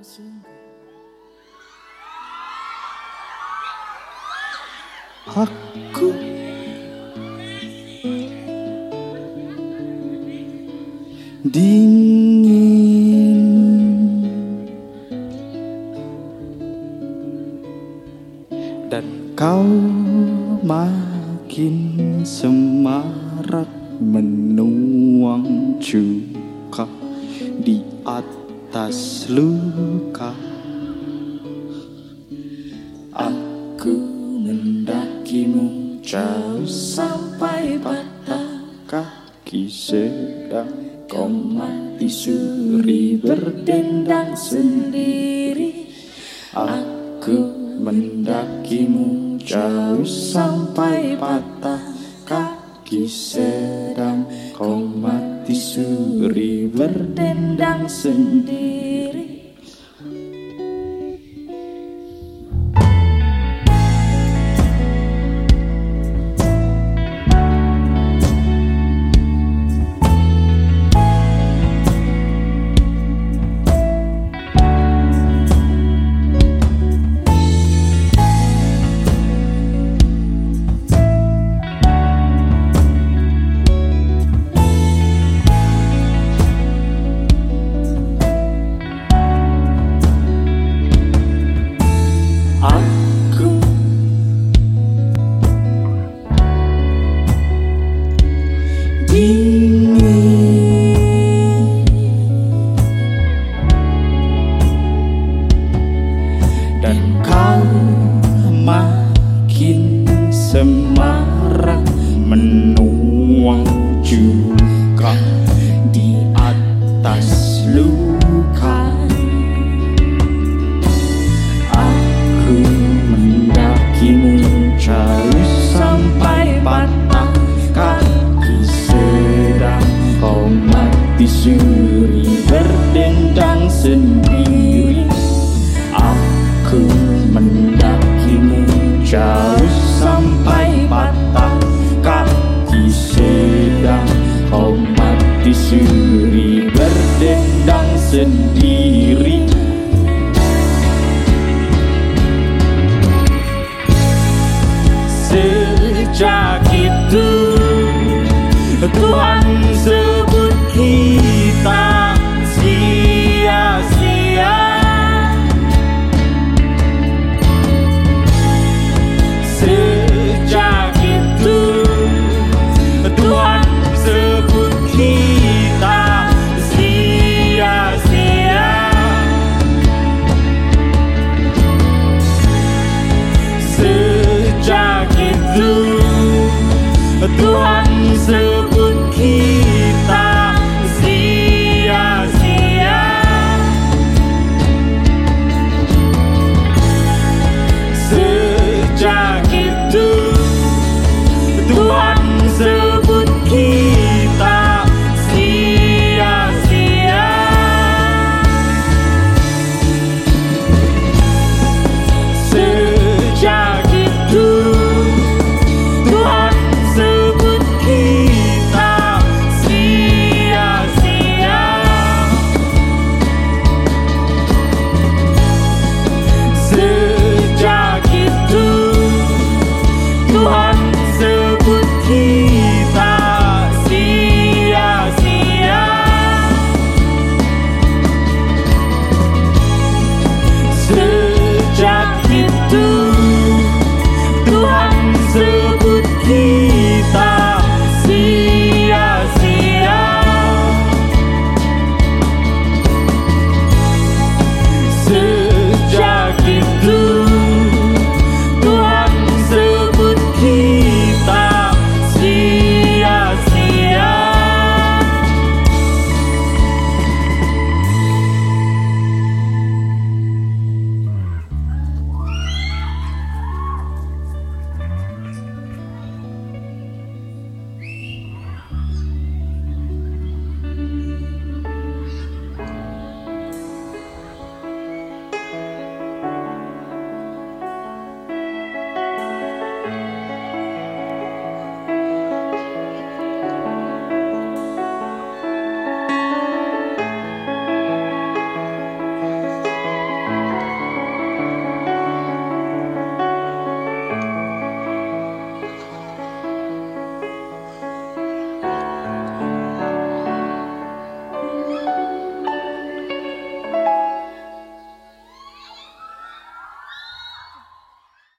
sungguh Aku dingin. Dan kau makin semarak menuang atas luka. Aku mendakimu jauh sampai patah kaki sedang Kau mati suri berdendang sendiri. Aku mendakimu jauh sampai patah kaki sedang Kau mati suri berdendang sendiri makin semarak menuang juga di atas mati berdendang sendiri Aku mendakimu jauh sampai patah kaki sedang kau mati suri berdendang sendiri Sejak itu Tuhan sebut do.